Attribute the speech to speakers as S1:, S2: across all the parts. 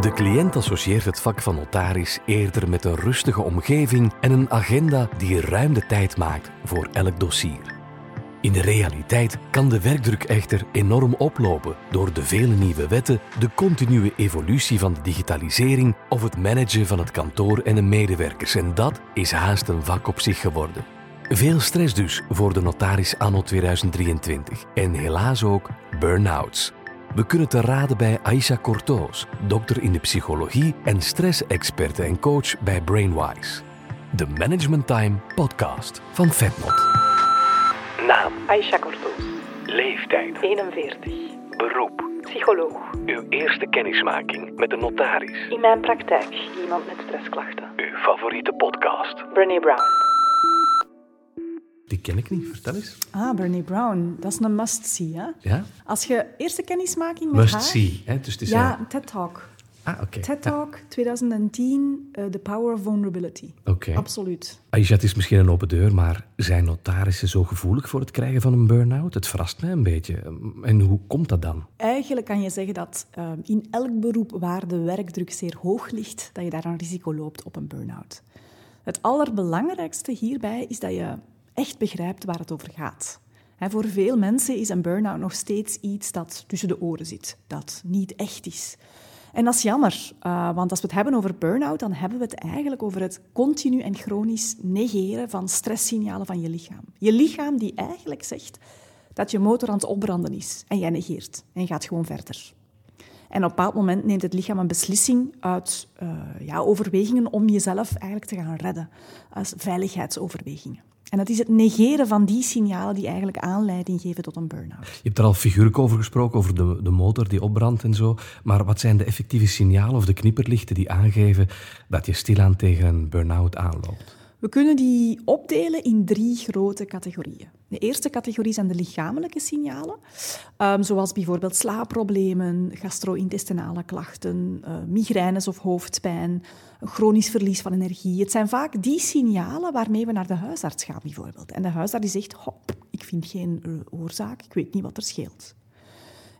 S1: De cliënt associeert het vak van notaris eerder met een rustige omgeving en een agenda die ruim de tijd maakt voor elk dossier. In de realiteit kan de werkdruk echter enorm oplopen door de vele nieuwe wetten, de continue evolutie van de digitalisering of het managen van het kantoor en de medewerkers. En dat is haast een vak op zich geworden. Veel stress dus voor de notaris anno 2023 en helaas ook burn-outs. We kunnen te raden bij Aisha Cortoos, dokter in de psychologie en stressexperte en coach bij Brainwise. De Management Time podcast van Vetnot. Naam,
S2: Aisha Cortoos,
S1: leeftijd,
S2: 41,
S1: beroep,
S2: psycholoog.
S1: uw eerste kennismaking met een notaris,
S2: In mijn praktijk iemand met stressklachten.
S1: uw favoriete podcast.
S2: Brené Brown.
S1: Die ken ik niet, vertel eens.
S3: Ah, Bernie Brown. Dat is een must-see, hè?
S1: Ja?
S3: Als je eerste kennismaking met
S1: Must
S3: haar...
S1: see. Hè? Dus het is
S3: Ja,
S1: een-
S3: TED Talk.
S1: Ah, oké.
S3: TED Talk 2010, eh, The Power of Vulnerability.
S1: Oké.
S3: Absoluut.
S1: Aisha, het is misschien een open deur, maar zijn notarissen zo gevoelig voor het krijgen van een burn-out? Het verrast mij een beetje. En hoe komt dat dan?
S3: Eigenlijk kan je zeggen dat eh, in elk beroep waar de werkdruk zeer hoog ligt, dat je daar een risico loopt op een burn-out. Het allerbelangrijkste hierbij is dat je echt begrijpt waar het over gaat. Voor veel mensen is een burn-out nog steeds iets dat tussen de oren zit, dat niet echt is. En dat is jammer, eh, want als we het hebben over burn-out, dan hebben we het eigenlijk over het continu en chronisch negeren van stresssignalen van je lichaam. Je lichaam die eigenlijk zegt dat je motor aan het opbranden is en jij negeert en gaat gewoon verder. En op een bepaald moment neemt het lichaam een beslissing uit eh, ja, overwegingen om jezelf eigenlijk te gaan redden, als veiligheidsoverwegingen. En het is het negeren van die signalen die eigenlijk aanleiding geven tot een burn-out.
S1: Je hebt er al figuurlijk over gesproken, over de, de motor die opbrandt en zo. Maar wat zijn de effectieve signalen of de knipperlichten die aangeven dat je stilaan tegen een burn-out aanloopt?
S3: We kunnen die opdelen in drie grote categorieën. De eerste categorie zijn de lichamelijke signalen, ehm, zoals bijvoorbeeld slaapproblemen, gastro-intestinale klachten, eh, migraines of hoofdpijn, chronisch verlies van energie. Het zijn vaak die signalen waarmee we naar de huisarts gaan, bijvoorbeeld. En de huisarts zegt, hop, ik vind geen eh, oorzaak, ik weet niet wat er scheelt.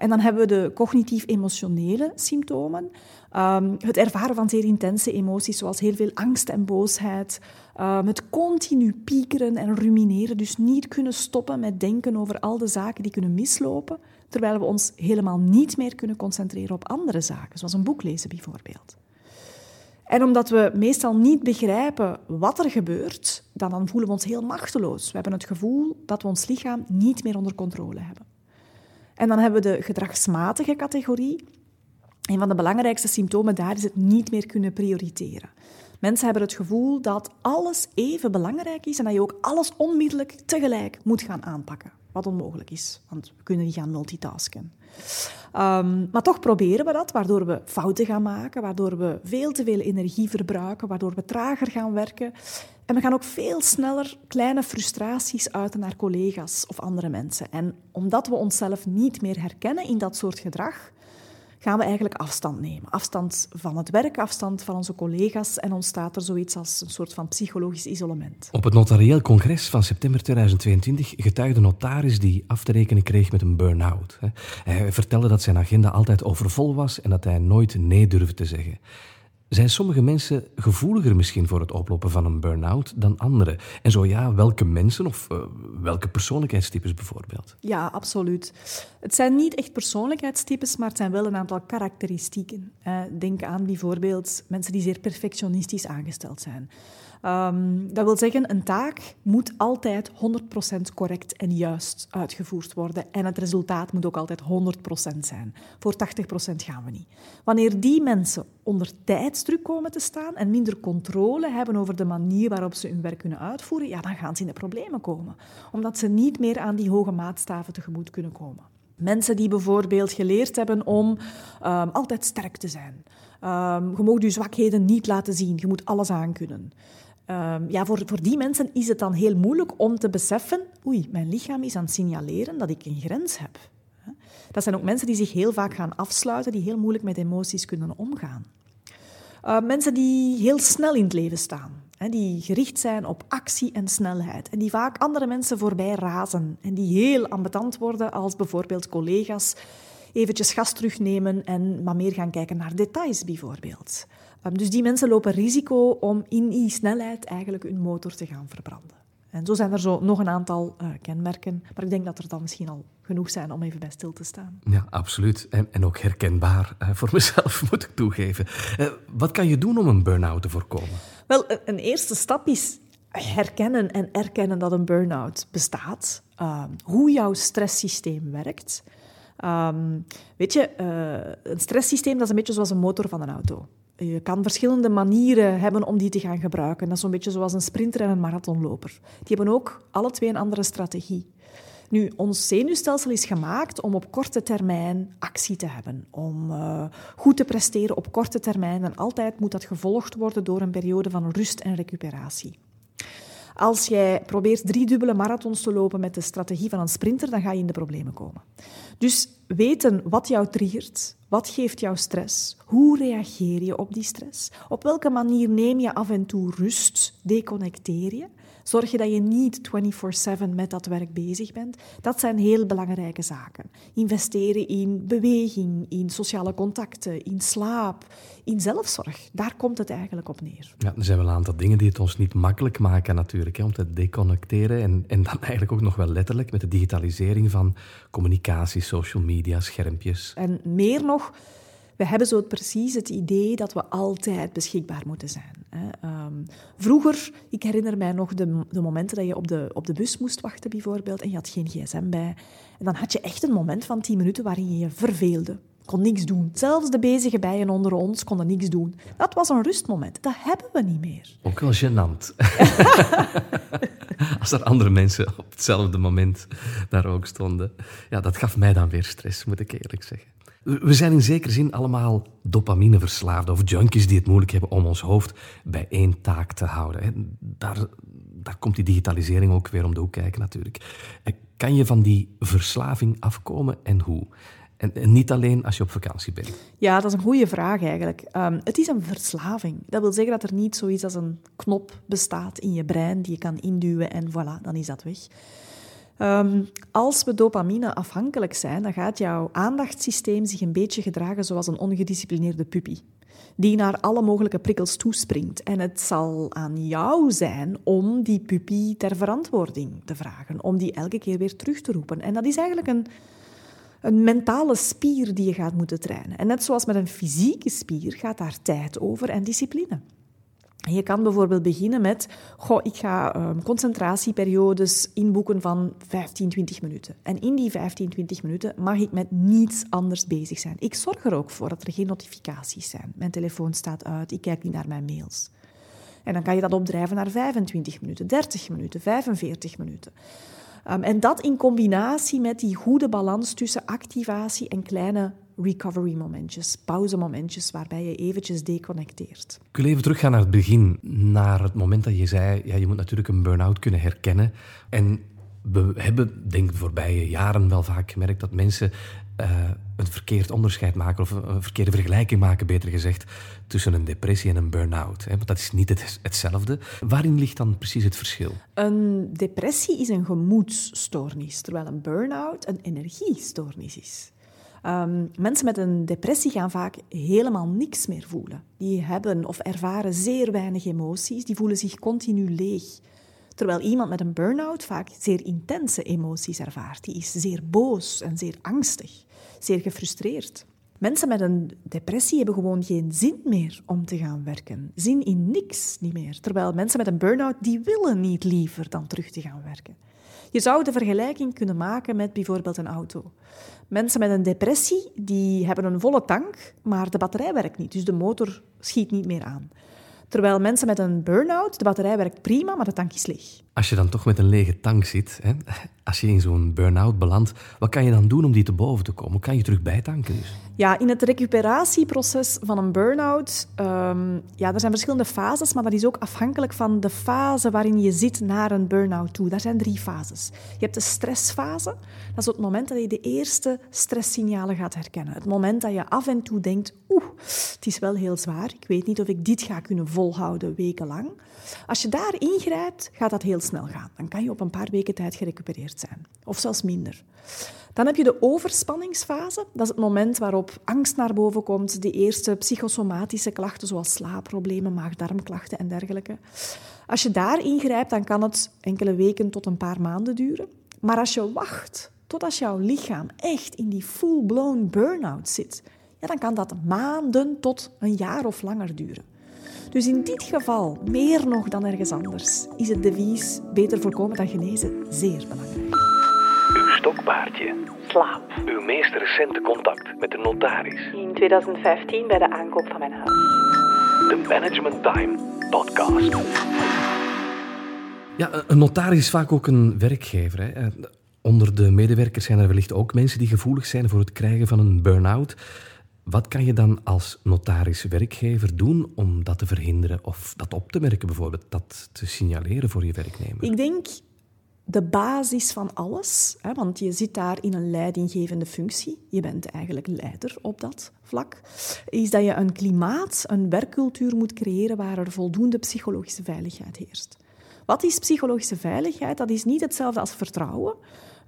S3: En dan hebben we de cognitief-emotionele symptomen. Ehm, het ervaren van zeer intense emoties, zoals heel veel angst en boosheid. Ehm, het continu piekeren en rumineren, dus niet kunnen stoppen met denken over al de zaken die kunnen mislopen, terwijl we ons helemaal niet meer kunnen concentreren op andere zaken, zoals een boek lezen bijvoorbeeld. En omdat we meestal niet begrijpen wat er gebeurt, dan, dan voelen we ons heel machteloos. We hebben het gevoel dat we ons lichaam niet meer onder controle hebben. En dan hebben we de gedragsmatige categorie. Een van de belangrijkste symptomen daar is het niet meer kunnen prioriteren. Mensen hebben het gevoel dat alles even belangrijk is en dat je ook alles onmiddellijk tegelijk moet gaan aanpakken. Wat onmogelijk is, want we kunnen niet gaan multitasken. Ehm, maar toch proberen we dat, waardoor we fouten gaan maken, waardoor we veel te veel energie verbruiken, waardoor we trager gaan werken. En we gaan ook veel sneller kleine frustraties uiten naar collega's of andere mensen. En omdat we onszelf niet meer herkennen in dat soort gedrag, gaan we eigenlijk afstand nemen. Afstand van het werk, afstand van onze collega's en ontstaat er zoiets als een soort van psychologisch isolement.
S1: Op het notarieel congres van september 2022 getuigde notaris die af te rekenen kreeg met een burn-out. Hij vertelde dat zijn agenda altijd overvol was en dat hij nooit nee durfde te zeggen. Zijn sommige mensen gevoeliger misschien voor het oplopen van een burn-out dan anderen? En zo ja, welke mensen of eh, welke persoonlijkheidstypes bijvoorbeeld?
S3: Ja, absoluut. Het zijn niet echt persoonlijkheidstypes, maar het zijn wel een aantal karakteristieken. Eh, denk aan bijvoorbeeld mensen die zeer perfectionistisch aangesteld zijn. Ehm, dat wil zeggen, een taak moet altijd 100% correct en juist uitgevoerd worden. En het resultaat moet ook altijd 100% zijn. Voor 80% gaan we niet. Wanneer die mensen onder tijdsdruk komen te staan en minder controle hebben over de manier waarop ze hun werk kunnen uitvoeren, ja, dan gaan ze in de problemen komen. Omdat ze niet meer aan die hoge maatstaven tegemoet kunnen komen. Mensen die bijvoorbeeld geleerd hebben om ehm, altijd sterk te zijn. Ehm, je mag je zwakheden niet laten zien, je moet alles aankunnen. Ehm, ja, voor, voor die mensen is het dan heel moeilijk om te beseffen, oei, mijn lichaam is aan het signaleren dat ik een grens heb. Dat zijn ook mensen die zich heel vaak gaan afsluiten, die heel moeilijk met emoties kunnen omgaan. Uh, mensen die heel snel in het leven staan, hè, die gericht zijn op actie en snelheid en die vaak andere mensen voorbij razen en die heel ambetant worden als bijvoorbeeld collega's eventjes gas terugnemen en maar meer gaan kijken naar details bijvoorbeeld. Ehm, dus die mensen lopen risico om in die snelheid eigenlijk hun motor te gaan verbranden. En zo zijn er zo nog een aantal uh, kenmerken, maar ik denk dat er dan misschien al genoeg zijn om even bij stil te staan.
S1: Ja, absoluut. En, en ook herkenbaar uh, voor mezelf, moet ik toegeven. Uh, wat kan je doen om een burn-out te voorkomen?
S3: Wel, een eerste stap is herkennen en erkennen dat een burn-out bestaat. Ehm, hoe jouw stresssysteem werkt. Um, weet je, een stresssysteem dat is een beetje zoals een motor van een auto. Je kan verschillende manieren hebben om die te gaan gebruiken. Dat is zo'n beetje zoals een sprinter en een marathonloper. Die hebben ook alle twee een andere strategie. Nu, ons zenuwstelsel is gemaakt om op korte termijn actie te hebben, om uh, goed te presteren op korte termijn. En altijd moet dat gevolgd worden door een periode van rust en recuperatie. Als jij probeert drie dubbele marathons te lopen met de strategie van een sprinter, dan ga je in de problemen komen. Dus weten wat jou triggert, wat geeft jou stress, hoe reageer je op die stress, op welke manier neem je af en toe rust, deconnecteer je, Zorg je dat je niet 24/7 met dat werk bezig bent. Dat zijn heel belangrijke zaken. Investeren in beweging, in sociale contacten, in slaap, in zelfzorg. Daar komt het eigenlijk op neer.
S1: Ja, er zijn wel een aantal dingen die het ons niet makkelijk maken natuurlijk, hè, om te deconnecteren. En, en dan eigenlijk ook nog wel letterlijk met de digitalisering van communicatie, social media, schermpjes.
S3: En meer nog we hebben zo precies het idee dat we altijd beschikbaar moeten zijn. Um, vroeger, ik herinner mij nog de, de, momenten dat je op de, op de bus moest wachten bijvoorbeeld en je had geen gsm bij. En dan had je echt een moment van tien minuten waarin je je verveelde. Kon niks doen. Zelfs de bezige bijen onder ons konden niks doen. Dat was een rustmoment. Dat hebben we niet meer.
S1: Ook wel gênant. Als er andere mensen op hetzelfde moment daar ook stonden. Ja, dat gaf mij dan weer stress, moet ik eerlijk zeggen. We zijn in zekere zin allemaal dopamineverslaafden of junkies die het moeilijk hebben om ons hoofd bij één taak te houden. Daar, daar komt die digitalisering ook weer om de hoek kijken natuurlijk. Kan je van die verslaving afkomen en hoe? En, niet alleen als je op vakantie bent.
S3: Ja, dat is een goede vraag eigenlijk. Um, het is een verslaving. Dat wil zeggen dat er niet zoiets als een knop bestaat in je brein die je kan induwen en voilà, dan is dat weg. Um, als we dopamine afhankelijk zijn, dan gaat jouw aandachtssysteem zich een beetje gedragen zoals een ongedisciplineerde puppy. Die naar alle mogelijke prikkels toespringt. En het zal aan jou zijn om die puppy ter verantwoording te vragen. Om die elke keer weer terug te roepen. En dat is eigenlijk een, een mentale spier die je gaat moeten trainen. En net zoals met een fysieke spier gaat daar tijd over en discipline. Je kan bijvoorbeeld beginnen met, goh, ik ga um, concentratieperiodes inboeken van 15, 20 minuten. En in die 15, 20 minuten mag ik met niets anders bezig zijn. Ik zorg er ook voor dat er geen notificaties zijn. Mijn telefoon staat uit, ik kijk niet naar mijn mails. En dan kan je dat opdrijven naar 25 minuten, 30 minuten, 45 minuten. Um, en dat in combinatie met die goede balans tussen activatie en kleine recovery momentjes, pauzemomentjes waarbij je eventjes deconnecteert.
S1: Ik wil even teruggaan naar het begin, naar het moment dat je zei, ja, je moet natuurlijk een burn-out kunnen herkennen. En we hebben, denk ik, de voorbije jaren wel vaak gemerkt dat mensen uh, een verkeerd onderscheid maken, of een verkeerde vergelijking maken, beter gezegd, tussen een depressie en een burn-out. Want dat is niet het, hetzelfde. Waarin ligt dan precies het verschil?
S3: Een depressie is een gemoedsstoornis, terwijl een burn-out een energiestoornis is. Um, mensen met een depressie gaan vaak helemaal niks meer voelen. Die hebben of ervaren zeer weinig emoties, die voelen zich continu leeg. Terwijl iemand met een burn-out vaak zeer intense emoties ervaart. Die is zeer boos en zeer angstig, zeer gefrustreerd. Mensen met een depressie hebben gewoon geen zin meer om te gaan werken. Zin in niks niet meer. Terwijl mensen met een burn-out, die willen niet liever dan terug te gaan werken. Je zou de vergelijking kunnen maken met bijvoorbeeld een auto. Mensen met een depressie die hebben een volle tank, maar de batterij werkt niet, dus de motor schiet niet meer aan. Terwijl mensen met een burn-out, de batterij werkt prima, maar de tank is leeg.
S1: Als je dan toch met een lege tank zit, hè, als je in zo'n burn-out belandt, wat kan je dan doen om die te boven te komen? Hoe kan je terug bijtanken? Dus?
S3: Ja, in het recuperatieproces van een burn-out, um, ja, er zijn verschillende fases, maar dat is ook afhankelijk van de fase waarin je zit naar een burn-out toe. Daar zijn drie fases. Je hebt de stressfase, dat is het moment dat je de eerste stresssignalen gaat herkennen. Het moment dat je af en toe denkt, oeh, het is wel heel zwaar, ik weet niet of ik dit ga kunnen volhouden wekenlang. Als je daar ingrijpt, gaat dat heel snel gaan. Dan kan je op een paar weken tijd gerecupereerd zijn, of zelfs minder. Dan heb je de overspanningsfase. Dat is het moment waarop angst naar boven komt, de eerste psychosomatische klachten zoals slaapproblemen, maag-darmklachten en dergelijke. Als je daar ingrijpt, dan kan het enkele weken tot een paar maanden duren. Maar als je wacht tot als jouw lichaam echt in die full-blown burn-out zit, ja, dan kan dat maanden tot een jaar of langer duren. Dus in dit geval, meer nog dan ergens anders, is het devies beter voorkomen dan genezen zeer belangrijk.
S1: Uw stokpaardje.
S2: Slaap.
S1: Uw meest recente contact met de notaris.
S2: In 2015 bij de aankoop van mijn huis.
S1: De Management Time Podcast. Ja, een notaris is vaak ook een werkgever. Hè. Eh, onder de medewerkers zijn er wellicht ook mensen die gevoelig zijn voor het krijgen van een burn-out. Wat kan je dan als notaris-werkgever doen om dat te verhinderen of dat op te merken, bijvoorbeeld, dat te signaleren voor je werknemer?
S3: Ik denk de basis van alles, hè, want je zit daar in een leidinggevende functie, je bent eigenlijk leider op dat vlak, is dat je een klimaat, een werkcultuur moet creëren waar er voldoende psychologische veiligheid heerst. Wat is psychologische veiligheid? Dat is niet hetzelfde als vertrouwen.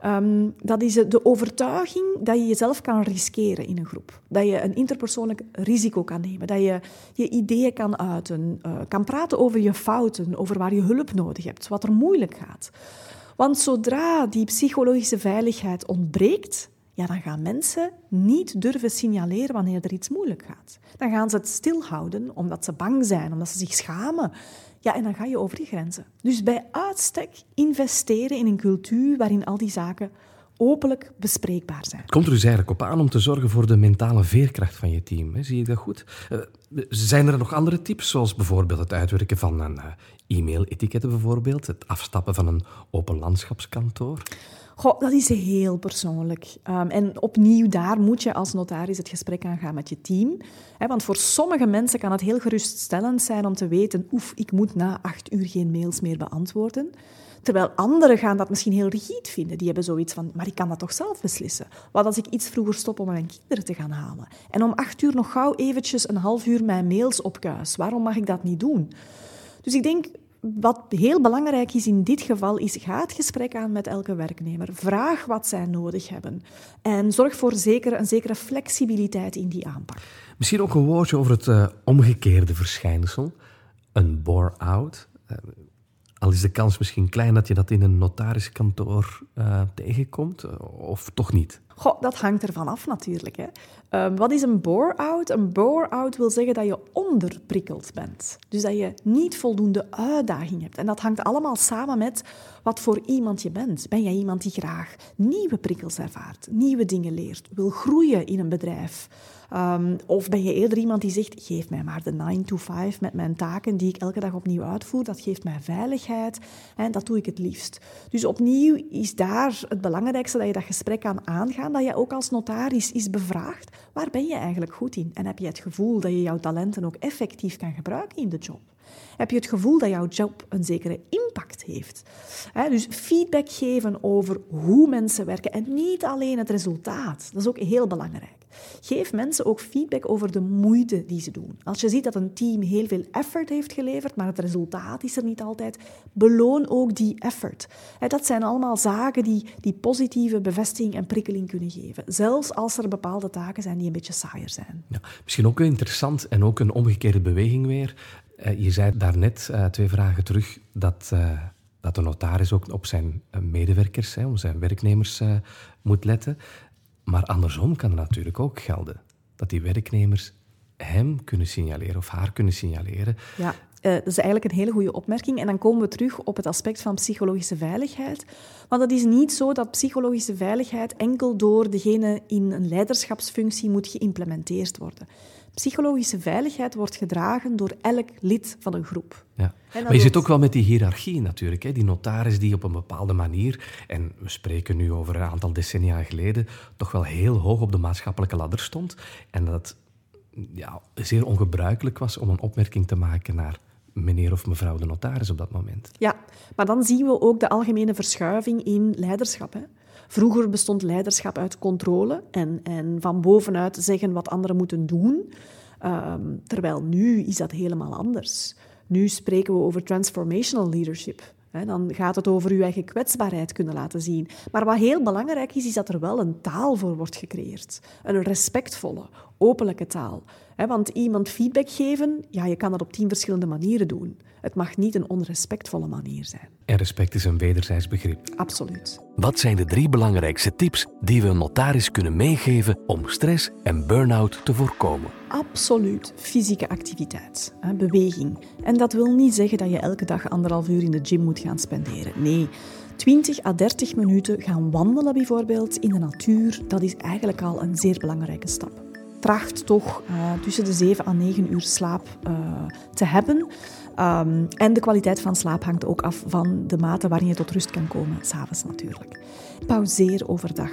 S3: Ehm, dat is de overtuiging dat je jezelf kan riskeren in een groep. Dat je een interpersoonlijk risico kan nemen. Dat je je ideeën kan uiten. Uh, kan praten over je fouten, over waar je hulp nodig hebt, wat er moeilijk gaat. Want zodra die psychologische veiligheid ontbreekt, ja, dan gaan mensen niet durven signaleren wanneer er iets moeilijk gaat. Dan gaan ze het stilhouden omdat ze bang zijn, omdat ze zich schamen. Ja, en dan ga je over die grenzen. Dus bij uitstek investeren in een cultuur waarin al die zaken openlijk bespreekbaar zijn.
S1: Komt er dus eigenlijk op aan om te zorgen voor de mentale veerkracht van je team? Hè? Zie je dat goed? Uh, zijn er nog andere tips, zoals bijvoorbeeld het uitwerken van een uh, e-mail-etiketten bijvoorbeeld, het afstappen van een open landschapskantoor?
S3: Dat is heel persoonlijk. Um, en opnieuw, daar moet je als notaris het gesprek aangaan met je team. Want voor sommige mensen kan het heel geruststellend zijn om te weten, oef, ik moet na acht uur geen mails meer beantwoorden. Terwijl anderen gaan dat misschien heel rigide vinden. Die hebben zoiets van, maar ik kan dat toch zelf beslissen? Wat als ik iets vroeger stop om mijn kinderen te gaan halen? En om acht uur nog gauw eventjes een half uur mijn mails opkuis. Waarom mag ik dat niet doen? Dus ik denk, wat heel belangrijk is in dit geval, is ga het gesprek aan met elke werknemer. Vraag wat zij nodig hebben. En zorg voor zeker, een zekere flexibiliteit in die aanpak.
S1: Misschien ook een woordje over het uh, omgekeerde verschijnsel. Een bore-out. Uh, al is de kans misschien klein dat je dat in een notariskantoor uh, tegenkomt, of toch niet?
S3: Dat hangt ervan af natuurlijk. Hè. Um, wat is een bore-out? Een bore-out wil zeggen dat je onderprikkeld bent. Dus dat je niet voldoende uitdaging hebt. En dat hangt allemaal samen met wat voor iemand je bent. Ben jij iemand die graag nieuwe prikkels ervaart, nieuwe dingen leert, wil groeien in een bedrijf? Um, of ben je eerder iemand die zegt, geef mij maar de 9 to 5 met mijn taken die ik elke dag opnieuw uitvoer. Dat geeft mij veiligheid en dat doe ik het liefst. Dus opnieuw is daar het belangrijkste dat je dat gesprek kan Dat je ook als notaris is bevraagd, waar ben je eigenlijk goed in? En heb je het gevoel dat je jouw talenten ook effectief kan gebruiken in de job? Heb je het gevoel dat jouw job een zekere impact heeft? dus feedback geven over hoe mensen werken en niet alleen het resultaat. Dat is ook heel belangrijk. Geef mensen ook feedback over de moeite die ze doen. Als je ziet dat een team heel veel effort heeft geleverd, maar het resultaat is er niet altijd, beloon ook die effort. Dat zijn allemaal zaken die, die positieve bevestiging en prikkeling kunnen geven. Zelfs als er bepaalde taken zijn die een beetje saaier zijn.
S1: Ja, misschien ook interessant en ook een omgekeerde beweging weer. Eh, je zei daarnet, uh, twee vragen terug, dat, uh, dat de notaris ook op zijn medewerkers, op zijn werknemers moet letten. Maar andersom kan het natuurlijk ook gelden dat die werknemers hem kunnen signaleren of haar kunnen signaleren.
S3: Ja, dat is eigenlijk een hele goede opmerking. En dan komen we terug op het aspect van psychologische veiligheid. Want het is niet zo dat psychologische veiligheid enkel door degene in een leiderschapsfunctie moet geïmplementeerd worden. Psychologische veiligheid wordt gedragen door elk lid van een groep.
S1: Ja. Maar je zit ook wel met die hiërarchie natuurlijk. Hè? Die notaris die op een bepaalde manier, en we spreken nu over een aantal decennia geleden, toch wel heel hoog op de maatschappelijke ladder stond. En dat ja, zeer ongebruikelijk was om een opmerking te maken naar meneer of mevrouw de notaris op dat moment.
S3: Ja, maar dan zien we ook de algemene verschuiving in leiderschap. Hè? Vroeger bestond leiderschap uit controle en, en van bovenuit zeggen wat anderen moeten doen. Um, terwijl nu is dat helemaal anders. Nu spreken we over transformational leadership. Dan gaat het over uw eigen kwetsbaarheid kunnen laten zien. Maar wat heel belangrijk is, is dat er wel een taal voor wordt gecreëerd. Een respectvolle, openlijke taal. Want iemand feedback geven, ja, je kan dat op tien verschillende manieren doen. Het mag niet een onrespectvolle manier zijn.
S1: En respect is een wederzijds begrip.
S3: Absoluut.
S1: Wat zijn de drie belangrijkste tips die we een notaris kunnen meegeven om stress en burn-out te voorkomen?
S3: Absoluut fysieke activiteit, beweging. En dat wil niet zeggen dat je elke dag anderhalf uur in de gym moet gaan spenderen. Nee, 20 à 30 minuten gaan wandelen bijvoorbeeld in de natuur, dat is eigenlijk al een zeer belangrijke stap. Tracht toch uh, tussen de 7 à 9 uur slaap uh, te hebben. Um, en de kwaliteit van slaap hangt ook af van de mate waarin je tot rust kan komen, s'avonds natuurlijk. Pauzeer overdag.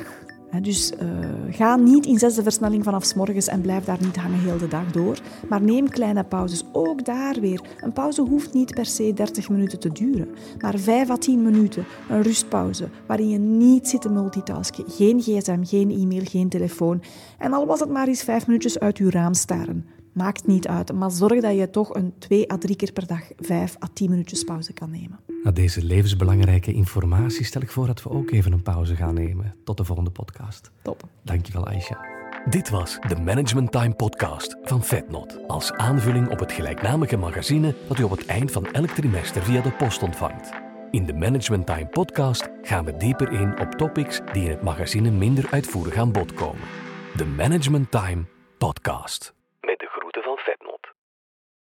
S3: Dus uh, ga niet in zesde versnelling vanaf s morgens en blijf daar niet hangen heel de dag door. Maar neem kleine pauzes. Ook daar weer. Een pauze hoeft niet per se 30 minuten te duren. Maar 5 à 10 minuten. Een rustpauze. Waarin je niet zit te multitasken. Geen gsm, geen e-mail, geen telefoon. En al was het maar eens 5 minuutjes uit uw raam staren. Maakt niet uit, maar zorg dat je toch een 2 à 3 keer per dag 5 à 10 minuutjes pauze kan nemen.
S1: Na deze levensbelangrijke informatie stel ik voor dat we ook even een pauze gaan nemen. Tot de volgende podcast.
S3: Top.
S1: Dankjewel, Aisha. Dit was de Management Time podcast van Vetnot. Als aanvulling op het gelijknamige magazine dat u op het eind van elk trimester via de post ontvangt. In de Management Time podcast gaan we dieper in op topics die in het magazine minder uitvoerig aan bod komen. De Management Time podcast.